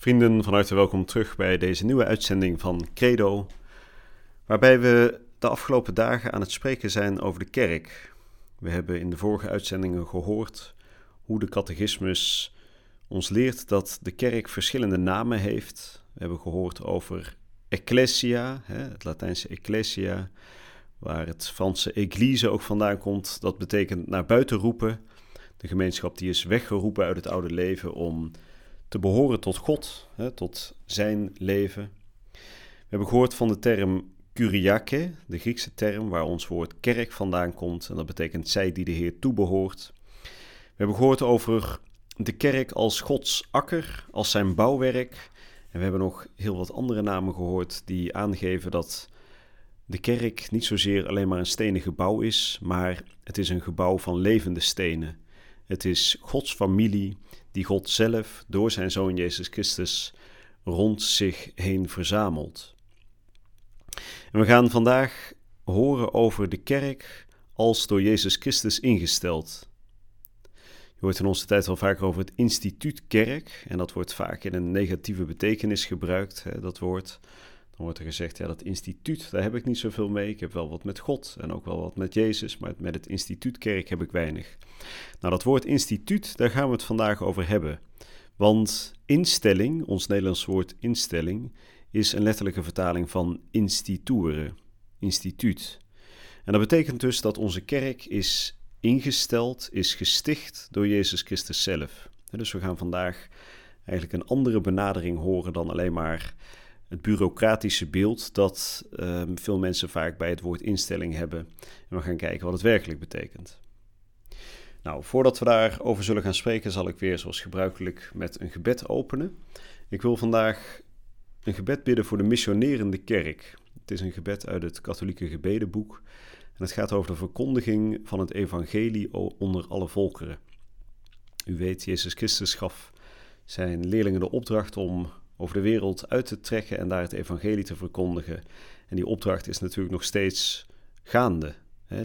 Vrienden, van harte welkom terug bij deze nieuwe uitzending van Credo, waarbij we de afgelopen dagen aan het spreken zijn over de kerk. We hebben in de vorige uitzendingen gehoord hoe de catechismus ons leert dat de kerk verschillende namen heeft. We hebben gehoord over ecclesia, het Latijnse ecclesia, waar het Franse église ook vandaan komt. Dat betekent naar buiten roepen. De gemeenschap die is weggeroepen uit het oude leven om te behoren tot God, hè, tot zijn leven. We hebben gehoord van de term Kyriake, de Griekse term waar ons woord kerk vandaan komt. En dat betekent zij die de Heer toebehoort. We hebben gehoord over de kerk als Gods akker, als zijn bouwwerk. En we hebben nog heel wat andere namen gehoord die aangeven dat de kerk niet zozeer alleen maar een stenen gebouw is, maar het is een gebouw van levende stenen. Het is Gods familie die God zelf door zijn Zoon Jezus Christus rond zich heen verzamelt. En we gaan vandaag horen over de kerk als door Jezus Christus ingesteld. Je hoort in onze tijd wel vaker over het instituut kerk en dat wordt vaak in een negatieve betekenis gebruikt, hè, dat woord. Dan wordt er gezegd, ja, dat instituut, daar heb ik niet zoveel mee. Ik heb wel wat met God en ook wel wat met Jezus, maar met het instituut kerk heb ik weinig. Nou, dat woord instituut, daar gaan we het vandaag over hebben. Want instelling, ons Nederlands woord instelling, is een letterlijke vertaling van instituere, instituut. En dat betekent dus dat onze kerk is ingesteld, is gesticht door Jezus Christus zelf. Dus we gaan vandaag eigenlijk een andere benadering horen dan alleen maar het bureaucratische beeld dat ehm, veel mensen vaak bij het woord instelling hebben. En we gaan kijken wat het werkelijk betekent. Nou, voordat we daarover zullen gaan spreken, zal ik weer zoals gebruikelijk met een gebed openen. Ik wil vandaag een gebed bidden voor de missionerende kerk. Het is een gebed uit het katholieke gebedenboek en het gaat over de verkondiging van het evangelie onder alle volkeren. U weet, Jezus Christus gaf zijn leerlingen de opdracht om over de wereld uit te trekken en daar het evangelie te verkondigen. En die opdracht is natuurlijk nog steeds gaande.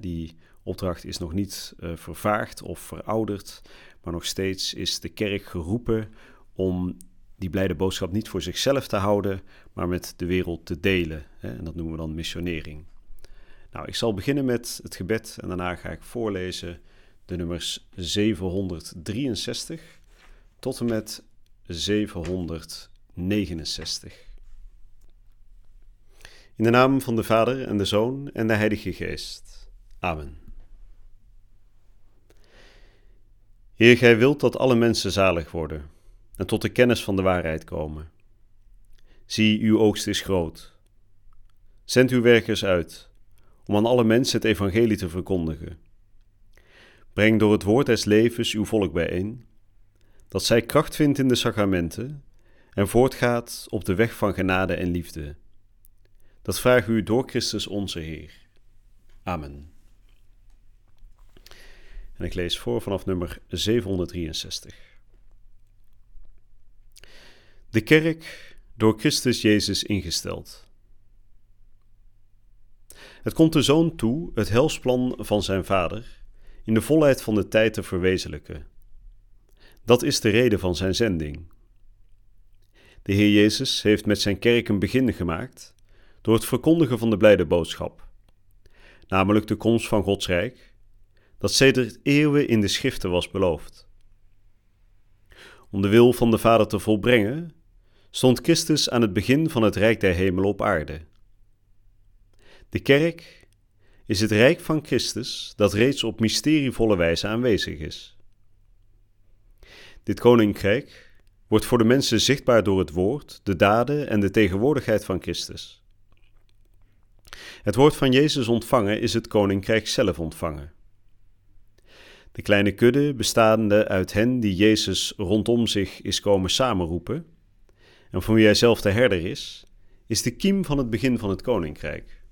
Die opdracht is nog niet uh, vervaagd of verouderd, maar nog steeds is de kerk geroepen om die blijde boodschap niet voor zichzelf te houden, maar met de wereld te delen. En dat noemen we dan missionering. Nou, ik zal beginnen met het gebed en daarna ga ik voorlezen de nummers 763 tot en met 769. In de naam van de Vader en de Zoon en de Heilige Geest. Amen. Heer, gij wilt dat alle mensen zalig worden en tot de kennis van de waarheid komen. Zie, uw oogst is groot. Zend uw werkers uit om aan alle mensen het evangelie te verkondigen. Breng door het woord des levens uw volk bijeen, dat zij kracht vindt in de sacramenten en voortgaat op de weg van genade en liefde. Dat vraag u door Christus onze Heer. Amen. En ik lees voor vanaf nummer 763. De kerk door Christus Jezus ingesteld. Het komt de zoon toe het helsplan van zijn vader in de volheid van de tijd te verwezenlijken. Dat is de reden van zijn zending. De Heer Jezus heeft met zijn kerk een begin gemaakt door het verkondigen van de blijde boodschap, namelijk de komst van Gods Rijk, dat sedert eeuwen in de schriften was beloofd. Om de wil van de Vader te volbrengen, stond Christus aan het begin van het Rijk der Hemelen op aarde. De kerk is het Rijk van Christus dat reeds op mysterievolle wijze aanwezig is. Dit koninkrijk wordt voor de mensen zichtbaar door het woord, de daden en de tegenwoordigheid van Christus. Het woord van Jezus ontvangen is het koninkrijk zelf ontvangen. De kleine kudde, bestaande uit hen die Jezus rondom zich is komen samenroepen, en van wie hij zelf de herder is, is de kiem van het begin van het koninkrijk.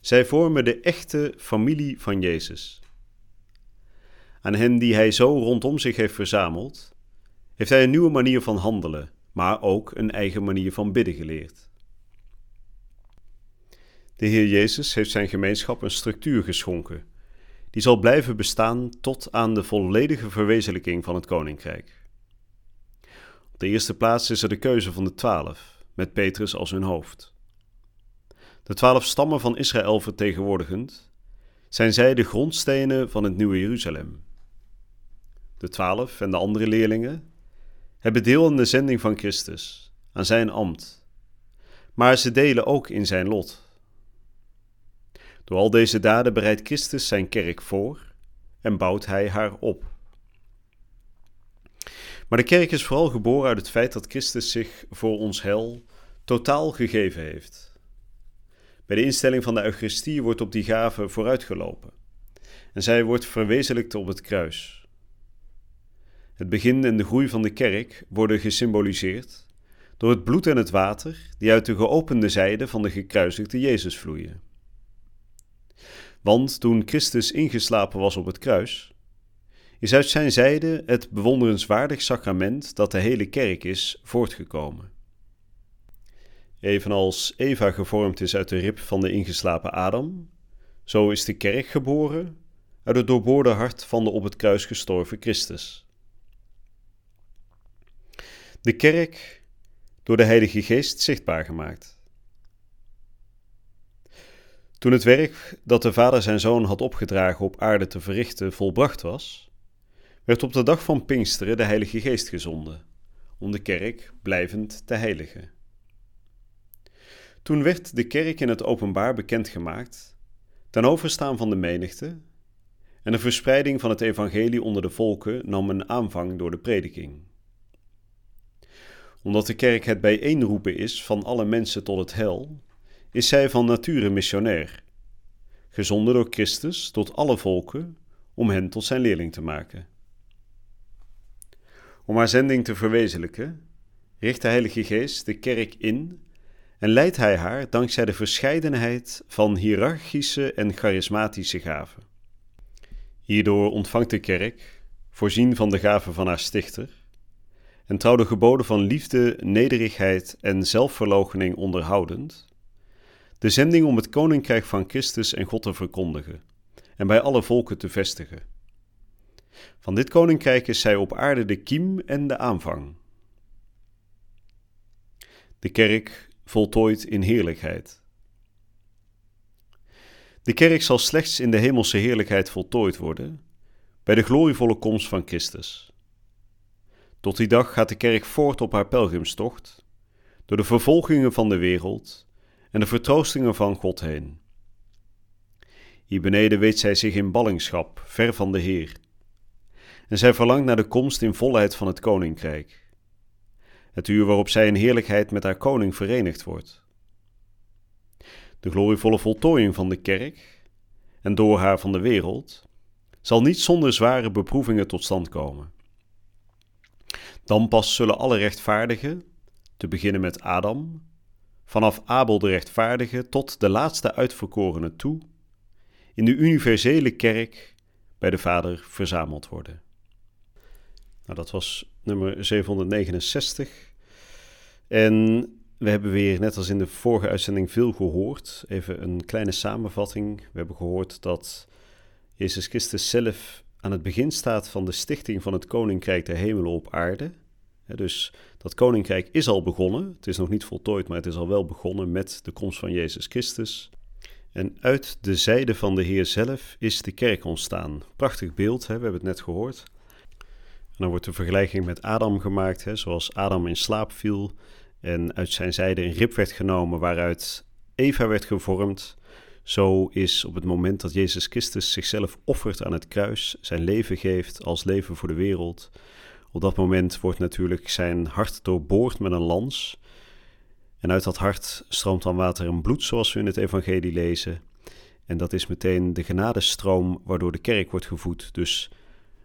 Zij vormen de echte familie van Jezus. Aan hen die hij zo rondom zich heeft verzameld, heeft hij een nieuwe manier van handelen, maar ook een eigen manier van bidden geleerd. De Heer Jezus heeft zijn gemeenschap een structuur geschonken, die zal blijven bestaan tot aan de volledige verwezenlijking van het koninkrijk. Op de eerste plaats is er de keuze van de twaalf, met Petrus als hun hoofd. De twaalf stammen van Israël vertegenwoordigend, zijn zij de grondstenen van het nieuwe Jeruzalem. De twaalf en de andere leerlingen hebben deel aan de zending van Christus, aan zijn ambt, maar ze delen ook in zijn lot. Door al deze daden bereidt Christus zijn kerk voor en bouwt hij haar op. Maar de kerk is vooral geboren uit het feit dat Christus zich voor ons hel totaal gegeven heeft. Bij de instelling van de Eucharistie wordt op die gave vooruitgelopen en zij wordt verwezenlijkt op het kruis. Het begin en de groei van de kerk worden gesymboliseerd door het bloed en het water die uit de geopende zijde van de gekruisigde Jezus vloeien. Want toen Christus ingeslapen was op het kruis, is uit zijn zijde het bewonderenswaardig sacrament dat de hele kerk is voortgekomen. Evenals Eva gevormd is uit de rib van de ingeslapen Adam, zo is de kerk geboren uit het doorboorde hart van de op het kruis gestorven Christus. De kerk door de Heilige Geest zichtbaar gemaakt. Toen het werk dat de Vader zijn Zoon had opgedragen op aarde te verrichten volbracht was, werd op de dag van Pinksteren de Heilige Geest gezonden, om de kerk blijvend te heiligen. Toen werd de kerk in het openbaar bekendgemaakt, ten overstaan van de menigte, en de verspreiding van het evangelie onder de volken nam een aanvang door de prediking. Omdat de kerk het bijeenroepen is van alle mensen tot het hel, is zij van nature missionair, gezonden door Christus tot alle volken om hen tot zijn leerling te maken. Om haar zending te verwezenlijken, richt de Heilige Geest de kerk in en leidt hij haar dankzij de verscheidenheid van hiërarchische en charismatische gaven. Hierdoor ontvangt de kerk, voorzien van de gaven van haar stichter, en trouw de geboden van liefde, nederigheid en zelfverloochening onderhoudend, de zending om het koninkrijk van Christus en God te verkondigen en bij alle volken te vestigen. Van dit koninkrijk is zij op aarde de kiem en de aanvang. De kerk voltooid in heerlijkheid. De kerk zal slechts in de hemelse heerlijkheid voltooid worden bij de glorievolle komst van Christus. Tot die dag gaat de kerk voort op haar pelgrimstocht, door de vervolgingen van de wereld en de vertroostingen van God heen. Hier beneden weet zij zich in ballingschap, ver van de Heer. En zij verlangt naar de komst in volheid van het koninkrijk. Het uur waarop zij in heerlijkheid met haar koning verenigd wordt. De glorievolle voltooiing van de kerk, en door haar van de wereld, zal niet zonder zware beproevingen tot stand komen. Dan pas zullen alle rechtvaardigen, te beginnen met Adam, vanaf Abel de rechtvaardige tot de laatste uitverkorene toe, in de universele kerk bij de Vader verzameld worden. Nou, dat was nummer 769. En we hebben weer, net als in de vorige uitzending, veel gehoord. Even een kleine samenvatting. We hebben gehoord dat Jezus Christus zelf aan het begin staat van de stichting van het Koninkrijk der Hemelen op aarde. Dus dat koninkrijk is al begonnen. Het is nog niet voltooid, maar het is al wel begonnen met de komst van Jezus Christus. En uit de zijde van de Heer zelf is de kerk ontstaan. Prachtig beeld, hè? we hebben het net gehoord. En dan wordt de vergelijking met Adam gemaakt, hè? zoals Adam in slaap viel en uit zijn zijde een rib werd genomen waaruit Eva werd gevormd. Zo is op het moment dat Jezus Christus zichzelf offert aan het kruis, zijn leven geeft als leven voor de wereld, op dat moment wordt natuurlijk zijn hart doorboord met een lans. En uit dat hart stroomt dan water en bloed, zoals we in het Evangelie lezen. En dat is meteen de genadestroom waardoor de kerk wordt gevoed. Dus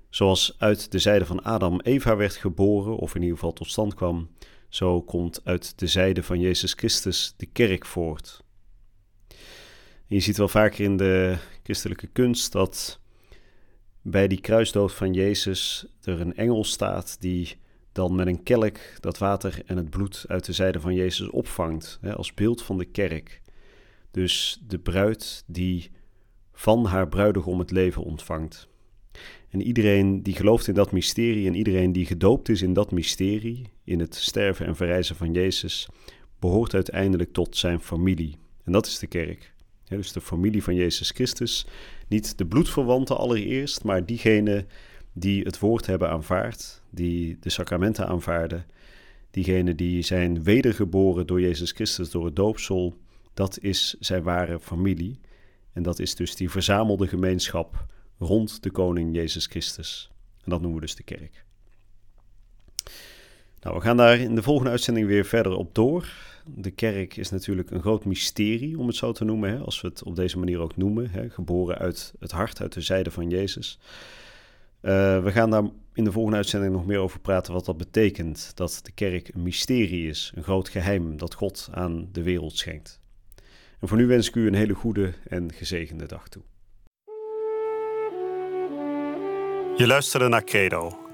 zoals uit de zijde van Adam Eva werd geboren, of in ieder geval tot stand kwam, Zo komt uit de zijde van Jezus Christus de kerk voort. Je ziet wel vaker in de christelijke kunst dat bij die kruisdood van Jezus er een engel staat die dan met een kelk dat water en het bloed uit de zijde van Jezus opvangt, hè, als beeld van de kerk. Dus de bruid die van haar bruidegom het leven ontvangt. En iedereen die gelooft in dat mysterie en iedereen die gedoopt is in dat mysterie, in het sterven en verrijzen van Jezus, behoort uiteindelijk tot zijn familie. En dat is de kerk. Dus de familie van Jezus Christus. Niet de bloedverwanten allereerst, maar diegenen die het woord hebben aanvaard, die de sacramenten aanvaarden, diegenen die zijn wedergeboren door Jezus Christus, door het doopsel, dat is zijn ware familie. En dat is dus die verzamelde gemeenschap rond de koning Jezus Christus. En dat noemen we dus de kerk. Nou, we gaan daar in de volgende uitzending weer verder op door. De kerk is natuurlijk een groot mysterie, om het zo te noemen, hè, als we het op deze manier ook noemen. Hè, geboren uit het hart, uit de zijde van Jezus. Uh, we gaan daar in de volgende uitzending nog meer over praten wat dat betekent. Dat de kerk een mysterie is, een groot geheim dat God aan de wereld schenkt. En voor nu wens ik u een hele goede en gezegende dag toe. Je luisterde naar Credo,